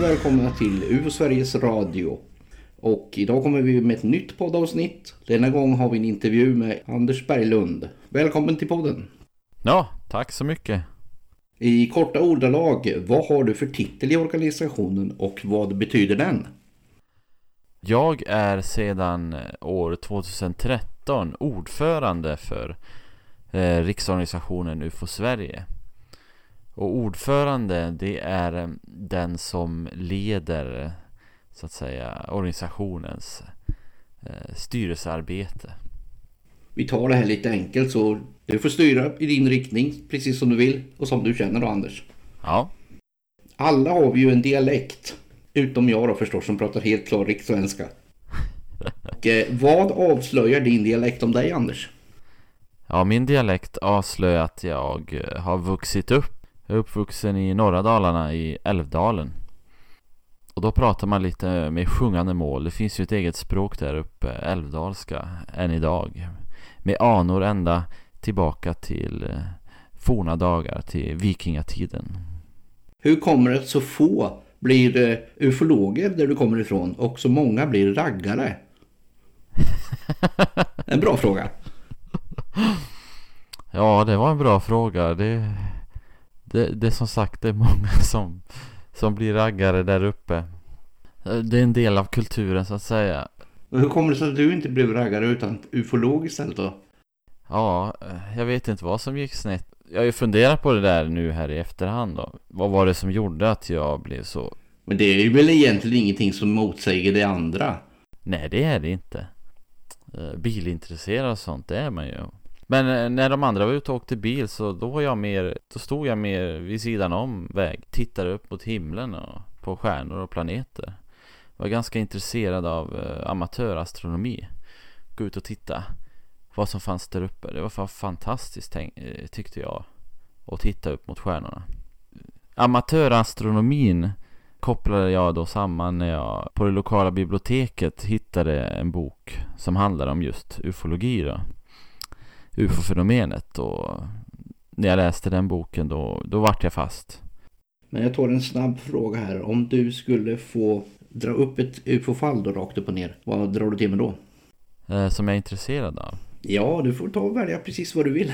Välkomna till UFO Sveriges Radio. Och idag kommer vi med ett nytt poddavsnitt. Denna gång har vi en intervju med Anders Berglund. Välkommen till podden. Ja, tack så mycket. I korta ordalag, vad har du för titel i organisationen och vad betyder den? Jag är sedan år 2013 ordförande för eh, riksorganisationen UFO Sverige. Och ordförande det är eh, den som leder så att säga organisationens eh, styrelsearbete. Vi tar det här lite enkelt så du får styra i din riktning precis som du vill och som du känner då Anders. Ja. Alla har vi ju en dialekt. Utom jag då förstås som pratar helt klar rikssvenska. Och, eh, vad avslöjar din dialekt om dig Anders? Ja, min dialekt avslöjar att jag eh, har vuxit upp. Jag är uppvuxen i norra Dalarna i Älvdalen. Och då pratar man lite med sjungande mål. Det finns ju ett eget språk där uppe, älvdalska, än idag. Med anor ända tillbaka till eh, forna dagar, till vikingatiden. Hur kommer det att så få blir eh, ufologer där du kommer ifrån och så många blir raggare? En bra fråga. Ja, det var en bra fråga. Det, det, det är som sagt det är många som, som blir raggare där uppe. Det är en del av kulturen så att säga. Och hur kommer det sig att du inte blev raggare utan ufolog istället då? Ja, jag vet inte vad som gick snett. Jag har ju funderat på det där nu här i efterhand då. Vad var det som gjorde att jag blev så? Men det är ju väl egentligen ingenting som motsäger det andra. Nej, det är det inte. Eh, Bilintresserad och sånt, det är man ju. Men eh, när de andra var ute och åkte bil så då var jag mer, då stod jag mer vid sidan om väg. Tittade upp mot himlen och på stjärnor och planeter. Jag var ganska intresserad av eh, amatörastronomi. Gå ut och titta vad som fanns där uppe. Det var fantastiskt tänk, eh, tyckte jag. Att titta upp mot stjärnorna. Amatörastronomin kopplade jag då samman när jag på det lokala biblioteket hittade en bok som handlade om just ufologi då. UFO-fenomenet och när jag läste den boken då, då vart jag fast. Men jag tar en snabb fråga här. Om du skulle få dra upp ett ufo-fall då rakt upp och ner. Vad drar du till med då? Eh, som jag är intresserad av. Ja, du får ta och välja precis vad du vill.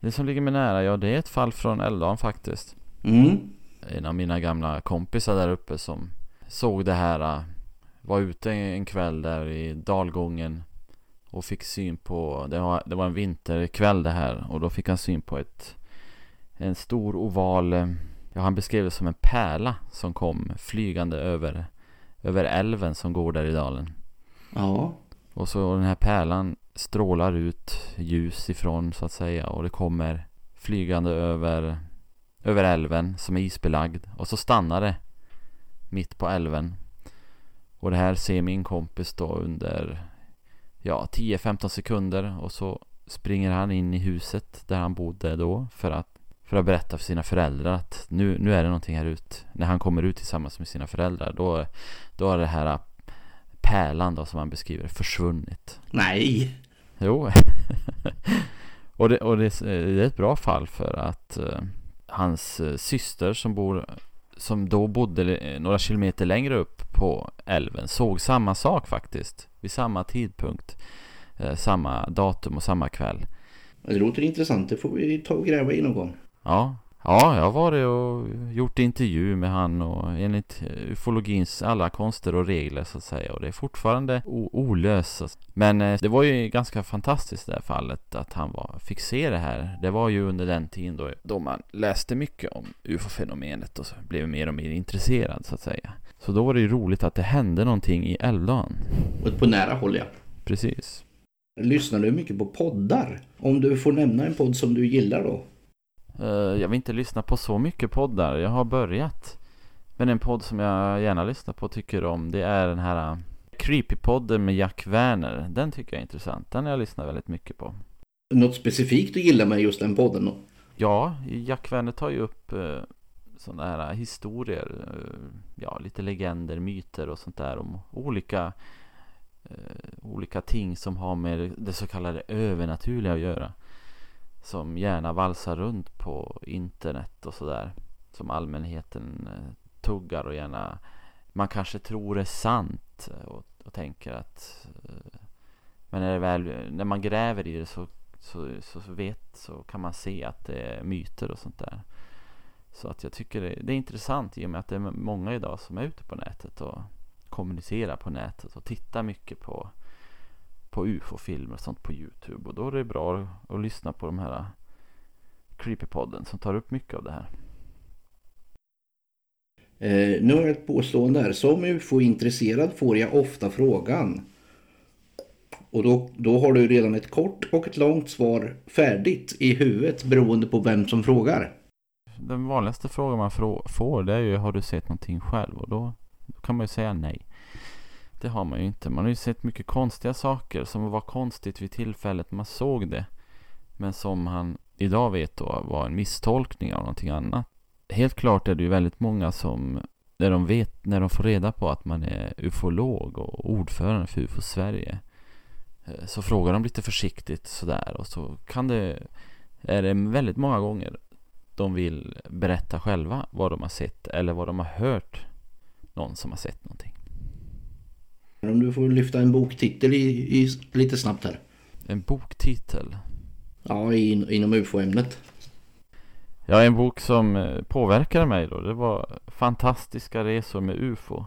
Det som ligger mig nära, ja det är ett fall från Älvdalen faktiskt. Mm. En av mina gamla kompisar där uppe som såg det här. äh, Var ute en kväll där i dalgången. Och fick syn på, det var, det var en vinterkväll det här. Och då fick han syn på ett En stor oval äh, Ja han beskrev det som en pärla som kom flygande över Över älven som går där i dalen. Ja. Och så den här pärlan strålar ut ljus ifrån så att säga och det kommer flygande över över älven som är isbelagd och så stannar det mitt på älven. Och det här ser min kompis då under ja 10-15 sekunder och så springer han in i huset där han bodde då för att för att berätta för sina föräldrar att nu, nu är det någonting här ute. När han kommer ut tillsammans med sina föräldrar då, då är det här pärlan då som han beskriver försvunnit. Nej. Jo. och det, och det, det är ett bra fall för att uh, hans uh, syster som bor som då bodde några kilometer längre upp på älven såg samma sak faktiskt. Vid samma tidpunkt. Uh, samma datum och samma kväll. Det låter intressant. Det får vi ta och gräva i någon gång. Ja, ja jag har varit och gjort intervju med han och enligt ufologins alla konster och regler så att säga och det är fortfarande olöst. Men eh, det var ju ganska fantastiskt det här fallet att han var, fick se det här. Det var ju under den tiden då, då man läste mycket om ufo-fenomenet och blev mer och mer intresserad så att säga. Så då var det ju roligt att det hände någonting i Älvdalen. Och på nära håll ja. Precis. Lyssnar du mycket på poddar? Om du får nämna en podd som du gillar då? Uh, jag vill inte lyssna på så mycket poddar. Jag har börjat. Men en podd som jag gärna lyssnar på och tycker om det är den här uh, Creepypodden med Jack Werner. Den tycker jag är intressant. Den har jag lyssnat väldigt mycket på. Något specifikt du gillar med just den podden då? Ja, Jack Werner tar ju upp uh, sådana här äh, historier. Äh, ja, lite legender, myter och sånt där om olika eh, olika ting som har med det så kallade övernaturliga att göra. Som gärna valsar runt på internet och sådär. Som allmänheten eh, tuggar och gärna man kanske tror är sant och, och tänker att eh, men när, det väl, när man gräver i det så, så, så, vet, så kan man se att det är myter och sånt där. Så att jag tycker det, det är intressant i och med att det är många idag som är ute på nätet och kommunicerar på nätet och tittar mycket på, på ufo-filmer och sånt på Youtube. Och då är det bra att, lyssna på de här Creepypodden som tar upp mycket av det här. Eh, nu har jag ett påstående här. Som ufo-intresserad får jag ofta frågan. Och då, då har du redan ett kort och ett långt svar färdigt i huvudet beroende på vem som frågar. Den vanligaste frågan man får det är ju har du sett någonting själv? Och då, då kan man ju säga nej. Det har man ju inte. Man har ju sett mycket konstiga saker som var konstigt vid tillfället man såg det. Men som han idag vet då var en misstolkning av någonting annat helt klart är det ju väldigt många som när de vet, när de får reda på att man är ufolog och ordförande för UFO Sverige eh, så frågar de lite försiktigt sådär och så kan det är det väldigt många gånger de vill berätta själva vad de har sett eller vad de har hört någon som har sett någonting. Om du får lyfta en boktitel i, i lite snabbt här. En boktitel? Ja, in, inom UFO-ämnet. Ja, en bok som eh, påverkade mig då, det var Fantastiska resor med UFO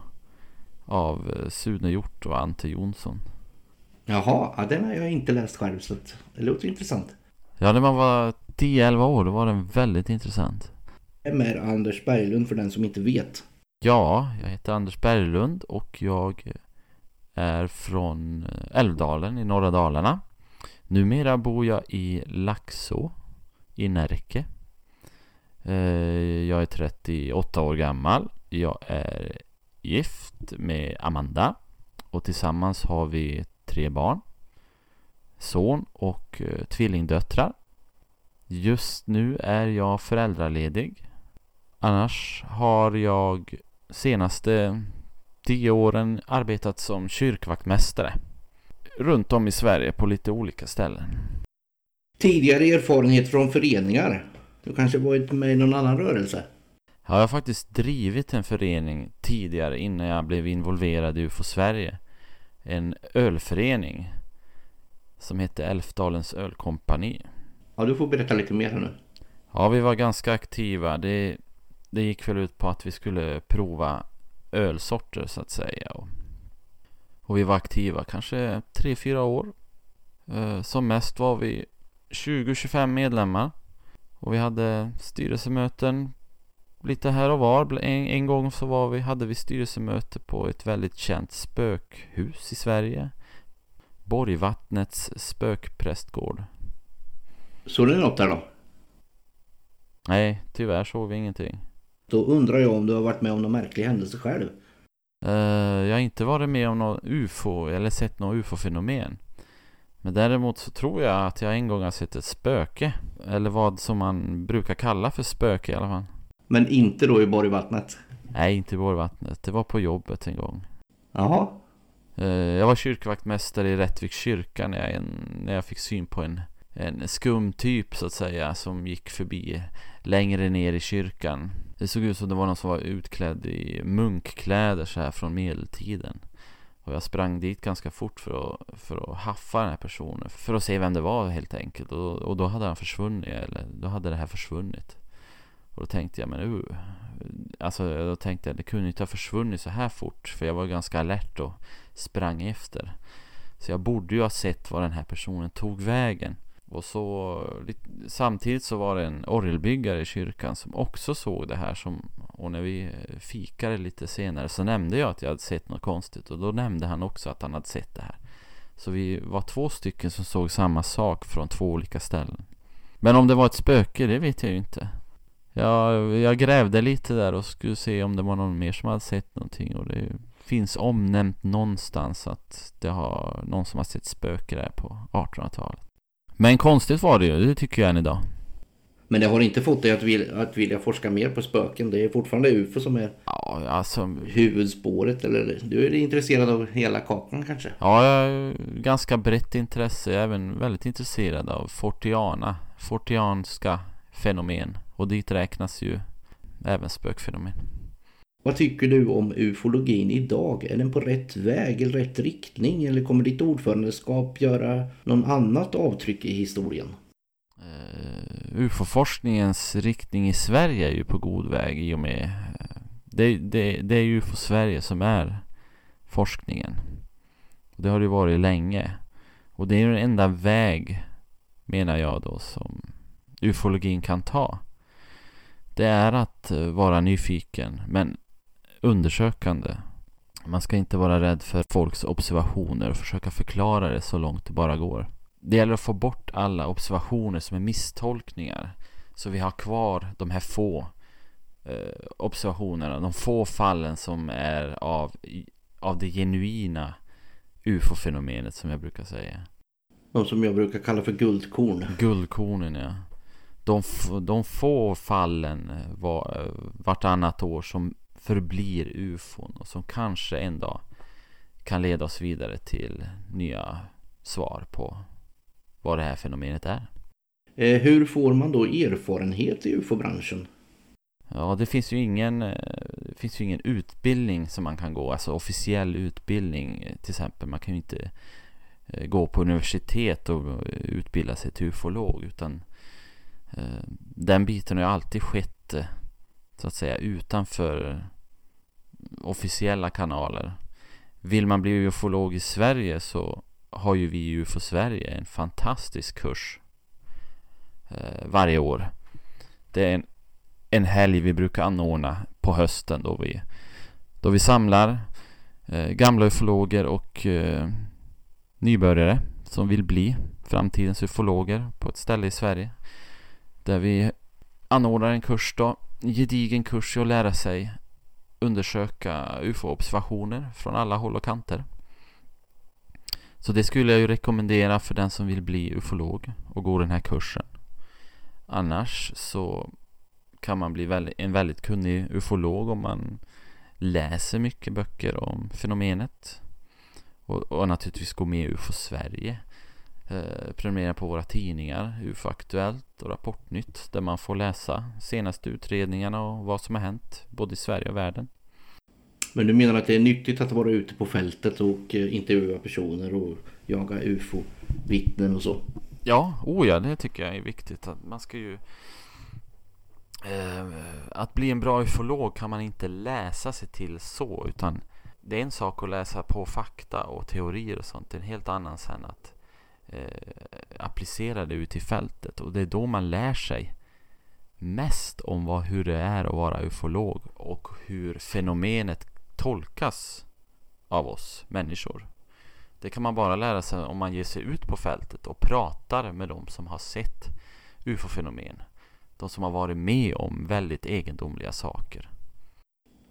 av eh, Sune Hjort och Ante Jonsson. Jaha, ja, den har jag inte läst själv så det låter intressant. Ja, när man var 10-11 år då var den väldigt intressant. Vem är Anders Berglund för den som inte vet? Ja, jag heter Anders Berglund och jag är från Älvdalen i norra Dalarna. Numera bor jag i Laxå i Närke Eh, jag är 38 år gammal. Jag är gift med Amanda. Och tillsammans har vi tre barn. Son och eh, tvillingdöttrar. Just nu är jag föräldraledig. Annars har jag senaste tio åren arbetat som kyrkvaktmästare. Runt om i Sverige på lite olika ställen. Tidigare erfarenhet från föreningar? Du kanske varit med i någon annan rörelse? Ja, jag har faktiskt drivit en förening tidigare innan jag blev involverad i UFO Sverige. En ölförening som hette Älvdalens ölkompani. Ja, du får berätta lite mer här nu. Ja, vi var ganska aktiva. Det, det gick väl ut på att vi skulle prova ölsorter så att säga. Och, och vi var aktiva kanske 3-4 år. Eh, som mest var vi 20-25 medlemmar. Och vi hade styrelsemöten lite här och var. En, en gång så var vi, hade vi styrelsemöte på ett väldigt känt spökhus i Sverige. Borgvattnets spökprästgård. Såg ni något där då? Nej, tyvärr såg vi ingenting. Då undrar jag om du har varit med om någon märklig händelse själv? Uh, jag har inte varit med om någon UFO eller sett något UFO-fenomen. Men däremot så tror jag att jag en gång har sett ett spöke. Eller vad som man brukar kalla för spöke i alla fall. Men inte då i Borgvattnet? Nej, inte i Borgvattnet. Det var på jobbet en gång. Jaha. Eh, jag var kyrkvaktmästare i Rättviks kyrka när jag, när jag fick syn på en, en skum typ så att säga som gick förbi längre ner i kyrkan. Det såg ut som det var någon som var utklädd i munkkläder så här från medeltiden. Och jag sprang dit ganska fort för att, för att haffa den här personen. För att se vem det var helt enkelt. Och, och då hade han försvunnit. Eller då hade det här försvunnit. Och då tänkte jag, men uh, Alltså då tänkte jag, det kunde inte ha försvunnit så här fort. För jag var ganska alert och sprang efter. Så jag borde ju ha sett var den här personen tog vägen. Och så samtidigt så var det en orgelbyggare i kyrkan som också såg det här som och när vi eh, fikade lite senare så nämnde jag att jag hade sett något konstigt och då nämnde han också att han hade sett det här. Så vi var två stycken som såg samma sak från två olika ställen. Men om det var ett spöke, det vet jag ju inte. Jag, jag grävde lite där och skulle se om det var någon mer som hade sett någonting och det finns omnämnt någonstans att det har någon som har sett spöke där på 1800-talet. Men konstigt var det ju, det tycker jag än idag. Men det har inte fått dig att vilja, att vilja forska mer på spöken. Det är fortfarande UFO som är Ja, alltså... huvudspåret. Eller du är intresserad av hela kakan kanske? Ja, jag har ganska brett intresse. Jag är även väldigt intresserad av Fortiana. Fortianska fenomen. Och dit räknas ju även spökfenomen. Vad tycker du om ufologin idag? Är den på rätt väg eller rätt riktning? Eller kommer ditt ordförandeskap göra någon annat avtryck i historien? Uh, UFO-forskningens riktning i Sverige är ju på god väg i och med eh, det, det, det är ju UFO Sverige som är forskningen. Det har det varit länge. Och det är den enda väg, menar jag då, som ufologin kan ta. Det är att eh, vara nyfiken, men undersökande. Man ska inte vara rädd för folks observationer och försöka förklara det så långt det bara går. Det gäller att få bort alla observationer som är misstolkningar. Så vi har kvar de här få eh, observationerna, de få fallen som är av, av det genuina UFO-fenomenet som jag brukar säga. De som jag brukar kalla för guldkorn. Guldkornen ja. De, de få fallen var, vartannat år som förblir ufon och som kanske en dag kan leda oss vidare till nya svar på vad det här fenomenet är. Eh, hur får man då erfarenhet i ufo-branschen? Ja, det finns ju ingen, eh, finns ju ingen utbildning som man kan gå, alltså officiell utbildning till exempel. Man kan ju inte eh, gå på universitet och utbilda sig till ufolog utan den biten har ju alltid skett så att säga utanför officiella kanaler. Vill man bli ufolog i Sverige så har ju vi i UFO Sverige en fantastisk kurs eh, varje år. Det är en, en helg vi brukar anordna på hösten då vi, då vi samlar eh, gamla ufologer och eh, nybörjare som vill bli framtidens ufologer på ett ställe i Sverige. Där vi anordnar en kurs då, en gedigen kurs i att lära sig undersöka UFO-observationer från alla håll och kanter. Så det skulle jag ju rekommendera för den som vill bli ufolog och gå den här kursen. Annars så kan man bli en väldigt kunnig ufolog om man läser mycket böcker om fenomenet. Och, och naturligtvis gå med i UFO Sverige. Eh, prenumerera på våra tidningar, UFO Aktuellt och Rapportnytt där man får läsa senaste utredningarna och vad som har hänt både i Sverige och världen. Men du menar att det är nyttigt att vara ute på fältet och eh, intervjua personer och jaga UFO-vittnen och så? Ja, oh ja, det tycker jag är viktigt. Att man ska ju... Eh, att bli en bra ufolog kan man inte läsa sig till så, utan det är en sak att läsa på fakta och teorier och sånt. Det är en helt annan sen att eh, applicera det ut i fältet. Och det är då man lär sig mest om vad, hur det är att vara ufolog och hur fenomenet tolkas av oss människor. Det kan man bara lära sig om man ger sig ut på fältet och pratar med de som har sett UFO-fenomen. De som har varit med om väldigt egendomliga saker.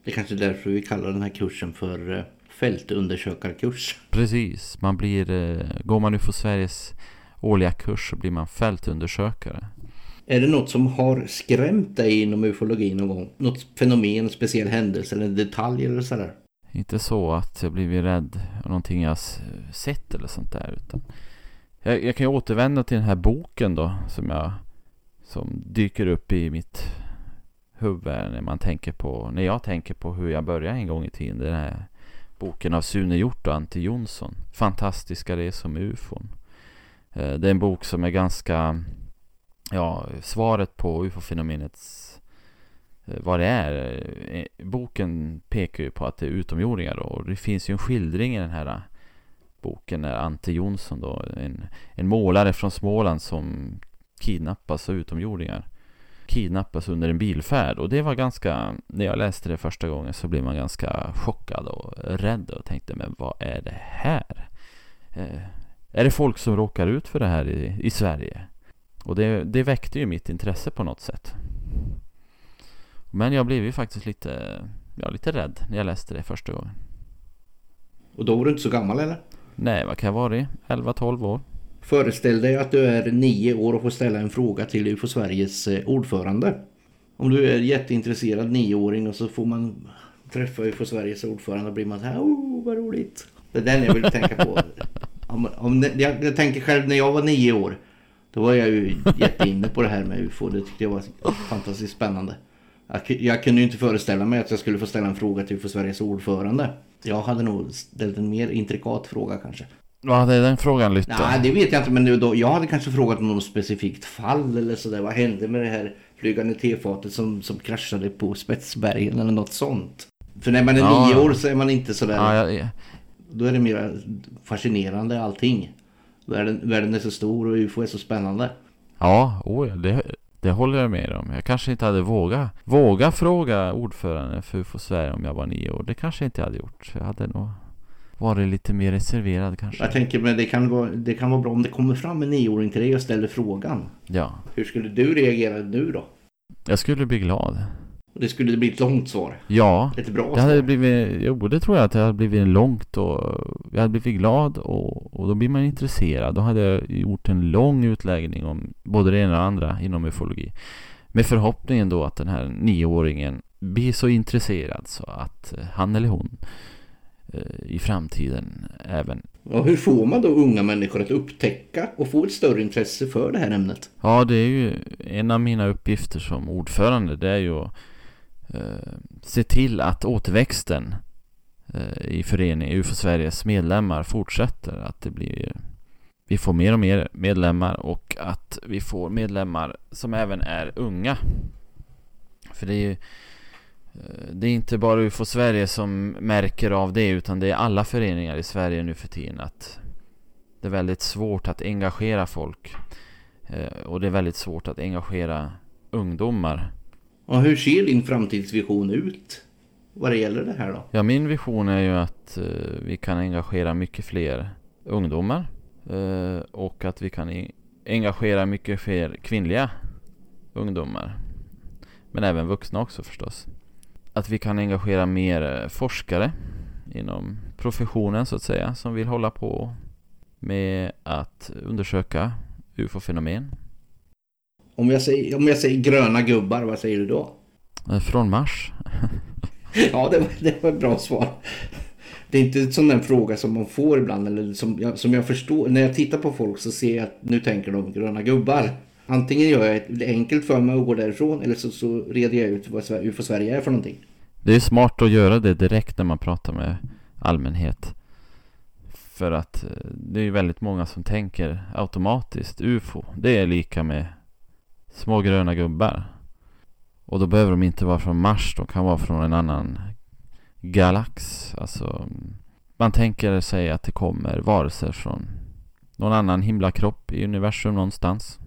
Det är kanske är därför vi kallar den här kursen för eh, fältundersökarkurs. Precis, man blir, eh, går man UFO Sveriges årliga kurs så blir man fältundersökare. Är det något som har skrämt dig inom ufologin någon gång? Något fenomen, speciell händelse eller detalj eller sådär? Inte så att jag blivit rädd av någonting jag sett eller sånt där. Utan jag, jag kan ju återvända till den här boken då som jag som dyker upp i mitt huvud när man tänker på när jag tänker på hur jag började en gång i tiden. Den här boken av Sune Hjort och Ante Jonsson. Fantastiska resor med ufon. Eh, det är en bok som är ganska ja, svaret på ufo-fenomenets eh, vad det är. Eh, boken pekar ju på att det är utomjordingar då, och det finns ju en skildring i den här eh, boken när Ante Jonsson då, en, en målare från Småland som kidnappas av utomjordingar. Kidnappas under en bilfärd och det var ganska, när jag läste det första gången så blev man ganska chockad och rädd och tänkte men vad är det här? Eh, är det folk som råkar ut för det här i, i Sverige? Och det, det väckte ju mitt intresse på något sätt. Men jag blev ju faktiskt lite, ja, lite rädd när jag läste det första gången. Och då var du inte så gammal eller? Nej, vad kan jag vara 11-12 år. Föreställ dig att du är nio år och får ställa en fråga till UFO Sveriges eh, ordförande. Om du är jätteintresserad nioåring och så får man träffa UFO Sveriges ordförande och blir man så här, oh vad roligt. Det är den jag vill tänka på. Om, om, jag, jag tänker själv när jag var nio år. Då var jag ju jätteinne på det här med UFO. Det tyckte jag var fantastiskt spännande. Jag, jag kunde ju inte föreställa mig att jag skulle få ställa en fråga till UFO Sveriges ordförande. Jag hade nog ställt en mer intrikat fråga kanske. Vad hade den frågan lytt? Nej, det vet jag inte. Men nu då, jag hade kanske frågat om något specifikt fall eller sådär. Vad hände med det här flygande tefatet som, som kraschade på Spetsbergen eller något sånt? För när man är Ja. nio år så är man inte sådär. Ja, jag, jag- Då är det mer fascinerande allting. Världen, världen är så stor och UFO är så spännande. ja oh, det, det håller jag med om. Jag kanske inte hade vågat våga fråga ordföranden för UFO Sverige om jag var nio år. Det kanske inte jag hade gjort. Jag hade nog varit lite mer reserverad kanske. Jag tänker men det kan, vara, det kan vara bra om det kommer fram en nioåring till dig och ställer frågan. Ja, Hur skulle du reagera nu då? jag skulle bli glad. Och Det skulle bli ett långt svar. Ja, Ett bra det hade svar. blivit, jo det tror jag att det hade blivit långt och jag hade blivit glad och, och då blir man intresserad. Då hade jag gjort en lång utläggning om både det ena och det andra inom ufologi. Med förhoppningen då att den här nioåringen blir så intresserad så att eh, han eller hon eh, i framtiden även Och hur får man då unga människor att upptäcka och få ett större intresse för det här ämnet? Ja, det är ju en av mina uppgifter som ordförande. Det är ju att Eh, se till att återväxten eh, i föreningen UFO Sveriges medlemmar fortsätter. Att det blir vi får mer och mer medlemmar och att vi får medlemmar som även är unga. För det är ju eh, det är inte bara UFO Sverige som märker av det utan det är alla föreningar i Sverige nu för tiden att det är väldigt svårt att engagera folk. Och det är väldigt svårt att engagera ungdomar. Och hur ser din framtidsvision ut? Vad det gäller det här då? Ja, min vision är ju att eh, vi kan engagera mycket fler ungdomar. eh, och att vi kan engagera mycket fler kvinnliga ungdomar. Men även vuxna också förstås. Att vi kan engagera mer eh, forskare inom professionen så att säga. Som vill hålla på med att undersöka UFO-fenomen. Om jag, säger, om jag säger gröna gubbar, vad säger du då? Eh, Från Mars. Ja, det var, det var ett bra svar. Det är inte en sån där fråga som man får ibland. Eller som, jag, som jag förstår. När jag tittar på folk så ser jag att nu tänker de gröna gubbar. Antingen gör jag det enkelt för mig att gå därifrån. Eller så, så reder jag ut vad UFO Sverige är för någonting. Det är smart att göra det direkt när man pratar med allmänhet. För att eh, det är väldigt många som tänker automatiskt UFO. Det är lika med små gröna gubbar. Och då behöver de inte vara från Mars. De kan vara från en annan galax. Alltså man tänker sig att det kommer varelser från någon annan himlakropp i universum någonstans.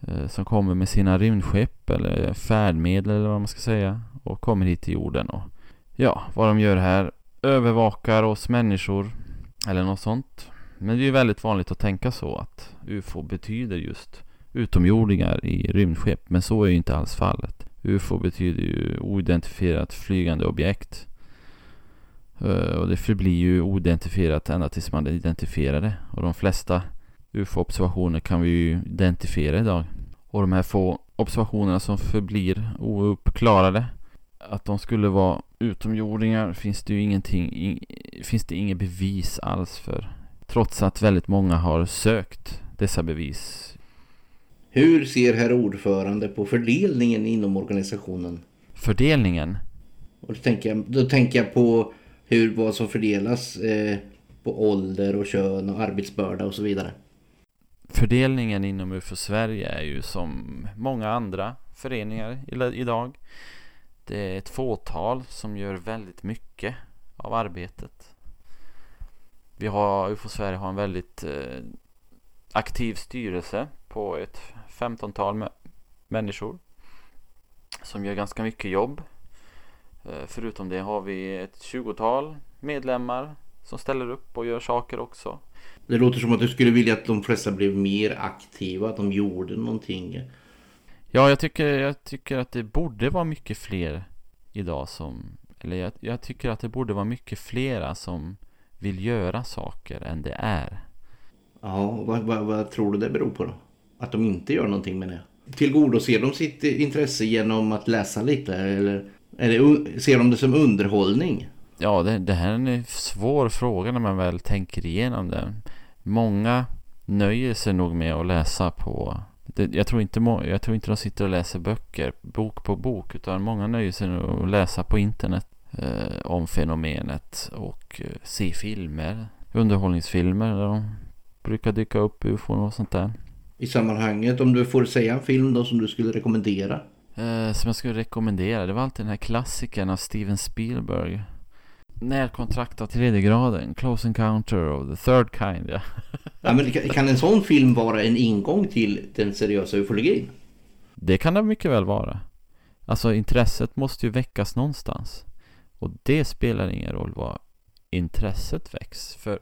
Eh, som kommer med sina rymdskepp eller färdmedel eller vad man ska säga. Och kommer hit till jorden och ja, vad de gör här. Övervakar oss människor. Eller något sånt. Men det är ju väldigt vanligt att tänka så att UFO betyder just utomjordingar i rymdskepp. Men så är ju inte alls fallet. UFO betyder ju oidentifierat flygande objekt. Eh, och det förblir ju oidentifierat ända tills man identifierar det. Och de flesta UFO-observationer kan vi ju identifiera idag. Och de här få observationerna som förblir ouppklarade att de skulle vara utomjordingar finns det ju ingenting, in, finns det inget bevis alls för. Trots att väldigt många har sökt dessa bevis. Hur ser herr ordförande på fördelningen inom organisationen? Fördelningen, Och då tänker jag, då tänker jag på hur, vad som fördelas eh, på ålder och kön och arbetsbörda och så vidare. fördelningen inom UFO Sverige är ju som många andra föreningar idag. Det är ett fåtal som gör väldigt mycket av arbetet. Vi har, UFO Sverige har en väldigt eh, aktiv styrelse på ett 15-tal mä- människor som gör ganska mycket jobb. Eh, förutom det har vi ett 20-tal medlemmar som ställer upp och gör saker också. Det låter som att du skulle vilja att de flesta blev mer aktiva, att de gjorde någonting. Ja, jag tycker, jag tycker att det borde vara mycket fler idag som... Eller jag, jag tycker att det borde vara mycket flera som vill göra saker än det är. Ja, vad, vad, vad tror du det beror på då? Att de inte gör någonting med det? Tillgodoser de sitt intresse genom att läsa lite eller, eller ser de det som underhållning? Ja, det, det här är en svår fråga när man väl tänker igenom det. Många nöjer sig nog med att läsa på det, jag, tror inte jag tror inte de sitter och läser böcker, bok på bok, utan många nöjer sig med att läsa på internet eh, om fenomenet och eh, se filmer, underhållningsfilmer där de brukar dyka upp ufon och sånt där. I sammanhanget, om du får säga en film då som du skulle rekommendera? Eh, som jag skulle rekommendera, det var alltid den här klassikern av Steven Spielberg. Närkontrakt av tredje graden, Close Encounter of the Third Kind. Ja. ja, men kan en sån film vara en ingång till den seriösa ufologin? Det kan det mycket väl vara. Alltså intresset måste ju väckas någonstans. Och det spelar ingen roll vad intresset väcks. För...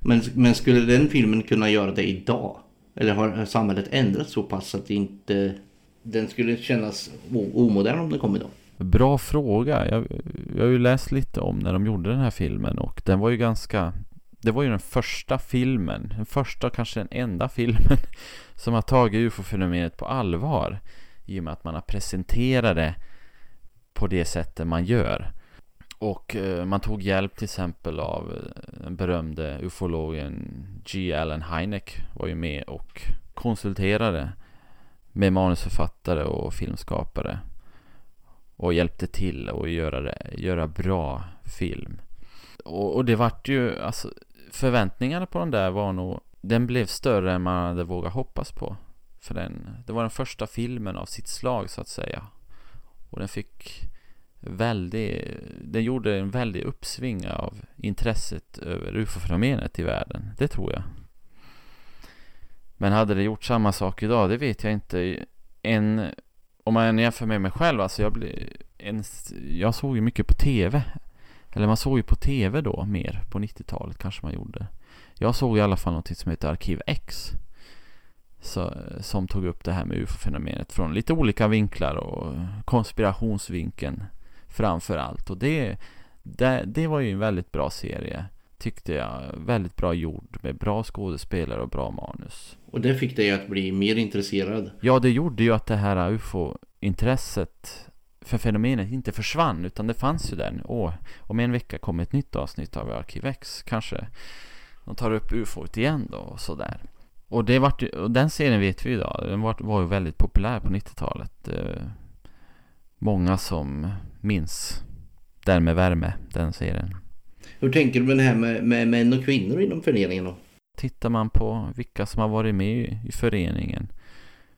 Men, men skulle den filmen kunna göra det idag? Eller har samhället ändrats så pass att inte den skulle kännas omodern om den kom idag? Bra fråga. Jag, jag har ju läst lite om när de gjorde den här filmen och den var ju ganska det var ju den första filmen, den första kanske den enda filmen som har tagit ufo-fenomenet på allvar i och med att man har presenterat det på det sättet man gör. Och eh, man tog hjälp till exempel av eh, den berömde ufologen G. Allen Hynek var ju med och konsulterade med manusförfattare och filmskapare och hjälpte till att göra, det, göra bra film. Och, och det vart ju, alltså förväntningarna på den där var nog, den blev större än man hade vågat hoppas på. För den, det var den första filmen av sitt slag så att säga. Och den fick väldigt, den gjorde en väldig uppsving av intresset över ufo-fenomenet i världen. Det tror jag. Men hade det gjort samma sak idag, det vet jag inte. En om man jämför med mig själv, alltså jag, blev en, jag såg ju mycket på TV. Eller man såg ju på TV då mer, på 90-talet kanske man gjorde. Jag såg i alla fall något som heter Arkiv X. Så, som tog upp det här med ufo-fenomenet från lite olika vinklar och konspirationsvinkeln framför allt. Och det, det, det var ju en väldigt bra serie tyckte jag. Väldigt bra gjord med bra skådespelare och bra manus. Och det fick dig att bli mer intresserad? Ja, det gjorde ju att det här ufo-intresset för fenomenet inte försvann utan det fanns ju där. Åh, om en vecka kommer ett nytt avsnitt av Arkivex kanske. De tar upp ufot igen då och sådär. Och, det vart, och den serien vet vi idag, den var, var ju väldigt populär på 90-talet. Eh, många som minns Den med värme, den serien. Hur tänker du med det här med, med män och kvinnor inom föreningen då? Tittar man på vilka som har varit med i föreningen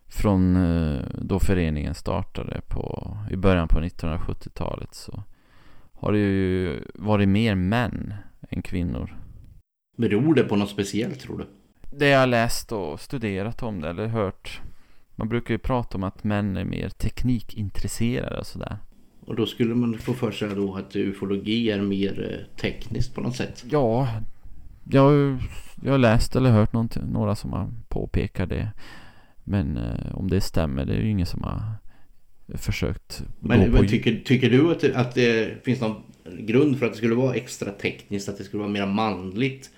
från eh, då föreningen startade på, i början på 1970-talet så har det ju varit mer män än kvinnor. Beror det på något speciellt tror du? Det jag läst och studerat om det eller hört. Man brukar ju prata om att män är mer teknikintresserade och sådär. Och då skulle man få för sig då att ufologi är mer eh, tekniskt på något sätt. Ja, jag, jag har läst eller hört några som har påpekat det. Men eh, om det stämmer, det är ju ingen som har försökt Men, men tycker, tycker du att det, att det finns någon grund för att det skulle vara extra tekniskt? Att det skulle vara mer manligt?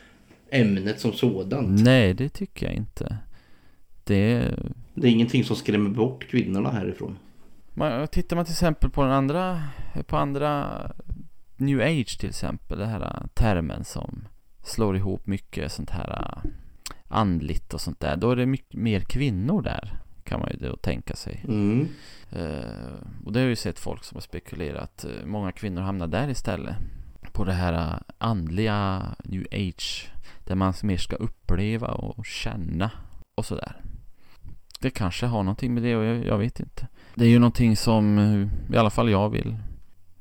Ämnet som sådant? Nej, det tycker jag inte. Det... Det är ingenting som skrämmer bort kvinnorna härifrån? Man, tittar man till exempel på den andra, på andra New Age till exempel, det här äh, termen som slår ihop mycket sånt här äh, andligt och sånt där. Då är det mycket mer kvinnor där kan man ju då tänka sig. Mm. Uh, och det har ju sett folk som har spekulerat. Uh, många kvinnor hamnar där istället. På det här uh, andliga new age. Där man mer ska uppleva och känna och sådär. Det kanske har någonting med det och jag, jag vet inte. Det är ju någonting som i alla fall jag vill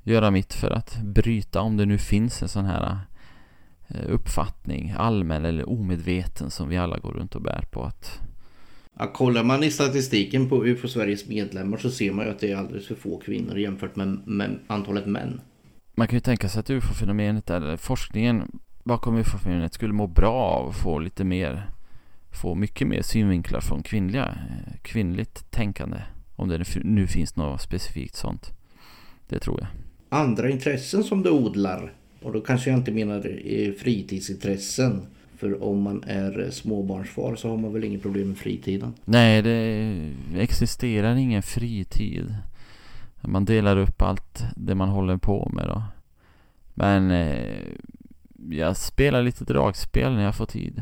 göra mitt för att bryta om det nu finns en sån här eh, uppfattning, allmän eller omedveten som vi alla går runt och bär på att Ja, kollar man i statistiken på UFO Sveriges medlemmar så ser man ju att det är alldeles för få kvinnor jämfört med, med antalet män. Man kan ju tänka sig att UFO-fenomenet eller forskningen bakom UFO-fenomenet skulle må bra av att få lite mer, få mycket mer synvinklar från kvinnliga, eh, kvinnligt tänkande. Om det nu finns något specifikt sånt. Det tror jag. Andra intressen som du odlar. Och då kanske jag inte menar fritidsintressen. För om man är småbarnsfar så har man väl inget problem med fritiden? Nej, det existerar ingen fritid. Man delar upp allt det man håller på med då. Men eh, jag spelar lite dragspel när jag får tid.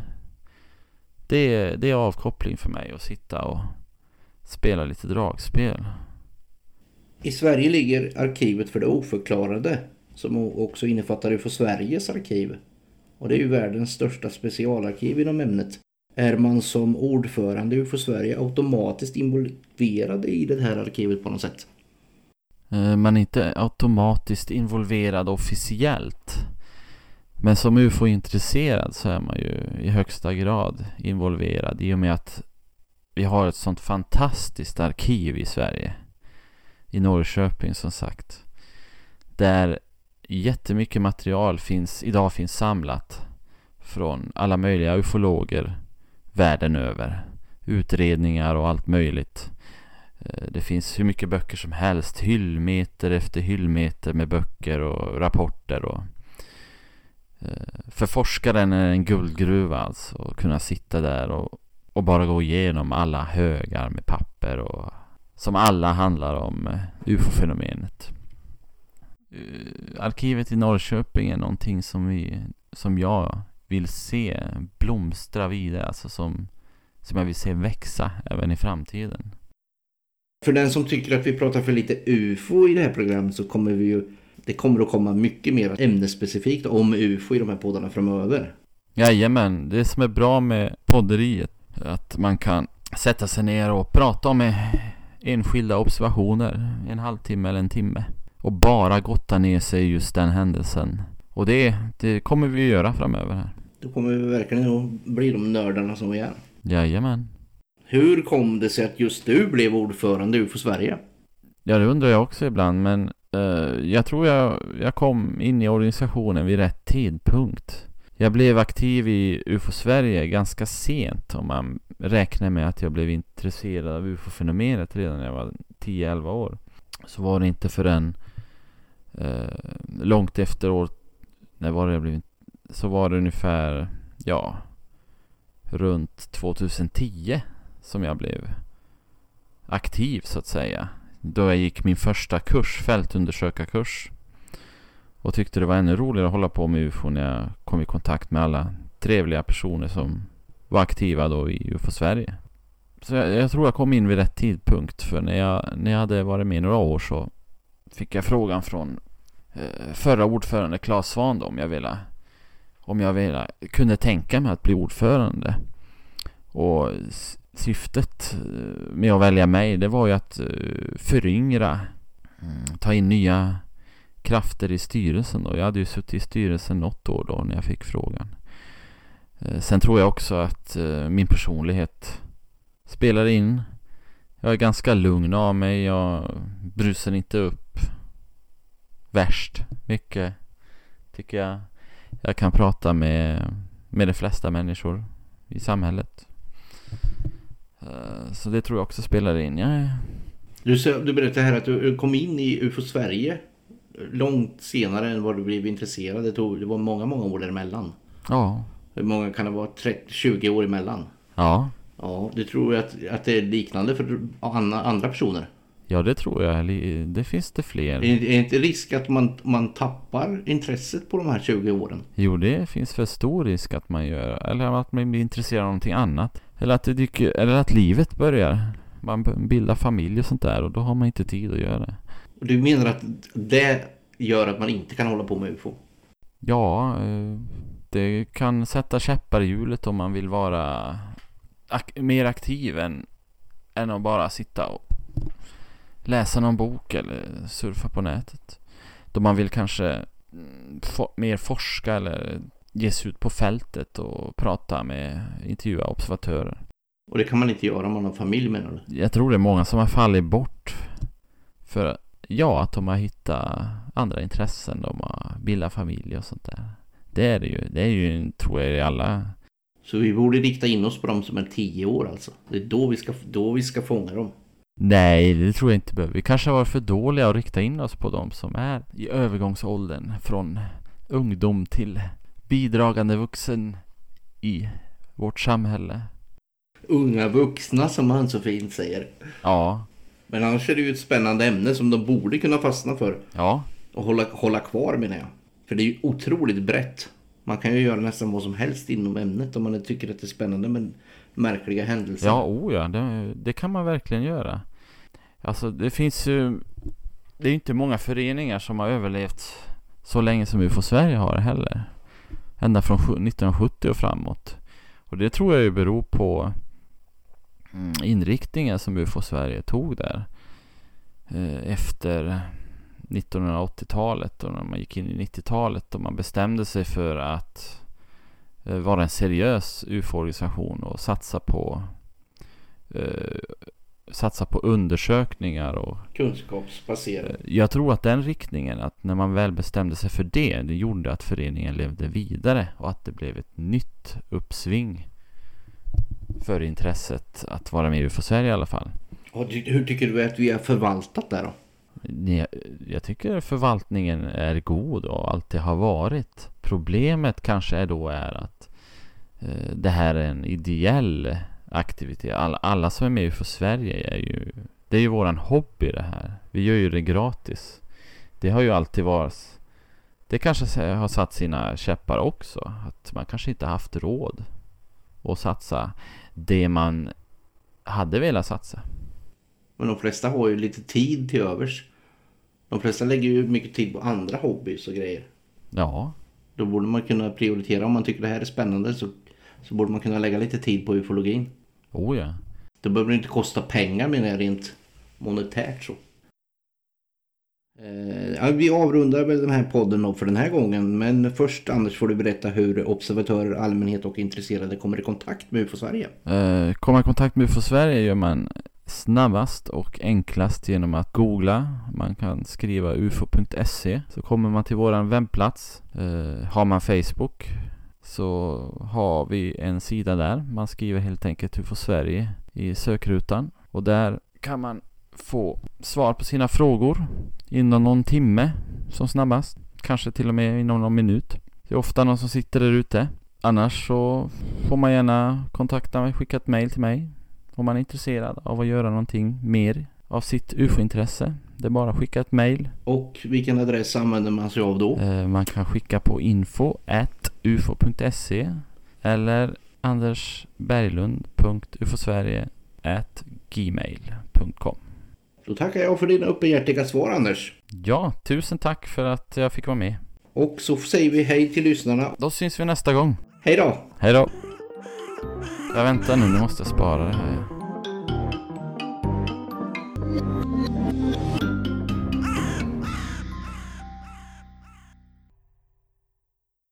Det det är avkoppling för mig att sitta och spela lite dragspel. I Sverige ligger arkivet för det oförklarade som också innefattar UFO Sveriges arkiv. Och det är ju världens största specialarkiv inom ämnet. Är man som ordförande i UFO Sverige automatiskt involverad i det här arkivet på något sätt? Eh, man är inte automatiskt involverad officiellt. Men som UFO-intresserad så är man ju i högsta grad involverad i och med att vi har ett sånt fantastiskt arkiv i Sverige. I Norrköping som sagt. Där jättemycket material finns, idag finns samlat från alla möjliga ufologer världen över. Utredningar och allt möjligt. Eh, det finns hur mycket böcker som helst. Hyllmeter efter hyllmeter med böcker och rapporter. Och eh, för forskaren är det en guldgruva alltså. Att kunna sitta där och, och bara gå igenom alla högar med papper. och Som alla handlar om eh, ufo-fenomenet. Arkivet i Norrköping är någonting som, vi, som jag vill se blomstra vidare. Alltså som, som jag vill se växa även i framtiden. För den som tycker att vi pratar för lite UFO i det här programmet så kommer vi ju det kommer att komma mycket mer ämnesspecifikt om UFO i de här poddarna framöver. Jajamän, det som är bra med podderiet att man kan sätta sig ner och prata om enskilda observationer en halvtimme eller en timme och bara gotta ner sig i just den händelsen. Och det, det kommer vi göra framöver här. Då kommer vi verkligen att bli de nördarna som vi är. Jajamän. Hur kom det sig att just du blev ordförande i UFO Sverige? Ja, det undrar jag också ibland, men uh, jag tror jag, jag kom in i organisationen vid rätt tidpunkt. Jag blev aktiv i UFO Sverige ganska sent om man räknar med att jag blev intresserad av UFO-fenomenet redan när jag var 10-11 år. Så var det inte förrän eh, långt efter år, när var det jag blev, så var det ungefär, ja, runt 2010 som jag blev aktiv så att säga. Då jag gick min första kurs, fältundersökarkurs. Och tyckte det var ännu roligare att hålla på med UFO när jag kom i kontakt med alla trevliga personer som var aktiva då i UFO Sverige. Så jag, jag, tror jag kom in vid rätt tidpunkt. För när jag, när jag hade varit med några år så fick jag frågan från eh, förra ordförande Claes Svahn om jag ville om jag ville, kunde tänka mig att bli ordförande. Och syftet eh, med att välja mig det var ju att eh, föryngra, mm, ta in nya krafter i styrelsen då. Jag hade ju suttit i styrelsen något år då när jag fick frågan. Eh, sen tror jag också att eh, min personlighet spelar in. Jag är ganska lugn av mig. Jag brusar inte upp värst mycket. Tycker jag. Jag kan prata med, med de flesta människor i samhället. Eh, så det tror jag också spelar in. Ja. Du, du berättade här att du kom in i UFO Sverige långt senare än vad du blev intresserad. Det, tog, det var många, många år däremellan. Ja. Hur många kan det vara? 30, 20 år emellan? Ja. Ja, det tror jag att, att det är liknande för andra personer. Ja, det tror jag. Det finns det fler. Är det inte risk att man, man tappar intresset på de här 20 åren? Jo, det finns för stor risk att man gör. Eller att man blir intresserad av någonting annat. Eller att, det dyker, eller att livet börjar. Man bildar familj och sånt där och då har man inte tid att göra det. Och du menar att det gör att man inte kan hålla på med UFO? Ja, eh, det kan sätta käppar i hjulet om man vill vara ak mer aktiv än, än att bara sitta och läsa någon bok eller surfa på nätet. Då man vill kanske mm, mer forska eller ge sig ut på fältet och prata med, intervjua observatörer. Och det kan man inte göra om man har familj menar du? Jag tror det är många som har fallit bort. För ja, att de har hittat andra intressen. De har bildat familj och sånt där. Det är det ju. Det är ju, tror jag, i alla... Så vi borde rikta in oss på de som är tio år alltså? Det är då vi ska, då vi ska fånga dem? Nej, det tror jag inte behöver. Vi kanske varit för dåliga att rikta in oss på de som är i övergångsåldern från ungdom till bidragande vuxen i vårt samhälle. Unga vuxna som han så fint säger. Ja, Men annars är det ju ett spännande ämne som de borde kunna fastna för. ja, Och hålla, hålla kvar menar jag. För det är ju otroligt brett. Man kan ju göra nästan vad som helst inom ämnet om man tycker att det är spännande med märkliga händelser. ja, oh ja, det, det kan man verkligen göra. Alltså det finns ju, det är ju inte många föreningar som har överlevt så länge som UFO Sverige har heller. Ända från sju- 1970 och framåt. Och det tror jag ju beror på inriktningen som UFO Sverige tog där. Eh, efter 1980-talet och när man gick in i 90-talet och man bestämde sig för att eh, vara en seriös UFO-organisation och satsa på eh, satsa på undersökningar och Kunskapsbaserad. jag tror att den riktningen, att när man väl bestämde sig för det, det gjorde att föreningen levde vidare och att det blev ett nytt uppsving för intresset att vara med i UFO Sverige i alla fall. Och hur tycker du att vi har förvaltat det då? Jag tycker förvaltningen är god och alltid har varit. Problemet kanske är då är att eh, det här är en ideell aktivitet. Alla, alla som är med i UFO Sverige är ju Det är ju våran hobby det här. Vi gör ju det gratis. Det har ju alltid varit Det kanske har satt sina käppar också. Att man kanske inte haft råd att satsa det man hade velat satsa. Men de flesta har ju lite tid till övers. De flesta lägger ju mycket tid på andra hobbys och grejer. Ja, Då borde man kunna prioritera. Om man tycker det här är spännande så, så borde man kunna lägga lite tid på ufologin. oh ja. Det behöver inte kosta pengar menar jag rent monetärt så. Eh, ja, vi avrundar väl den här podden för den här gången. Men först Anders får du berätta hur observatörer, allmänhet och intresserade kommer i kontakt med UFO Sverige. Eh, komma i kontakt med UFO Sverige gör man snabbast och enklast genom att googla. Man kan skriva ufo.se så kommer man till våran webbplats. Eh, har man Facebook så har vi en sida där. Man skriver helt enkelt UFO Sverige i sökrutan och där kan man få svar på sina frågor inom någon timme som snabbast. Kanske till och med inom någon minut. Det är ofta någon som sitter där ute. Annars så får man gärna kontakta mig, skicka ett mail till mig om man är intresserad av att göra någonting mer av sitt UFO-intresse. Det är bara att skicka ett mail. Och vilken adress använder man sig av då? Eh, man kan skicka på info ufo.se eller andersberglund.ufosverige gmail.com då tackar jag för dina öppenhjärtiga svar Anders. Ja, tusen tack för att jag fick vara med. Och så säger vi hej till lyssnarna. Då syns vi nästa gång. Hej då! Hej då! Jag väntar nu, nu måste jag spara det här.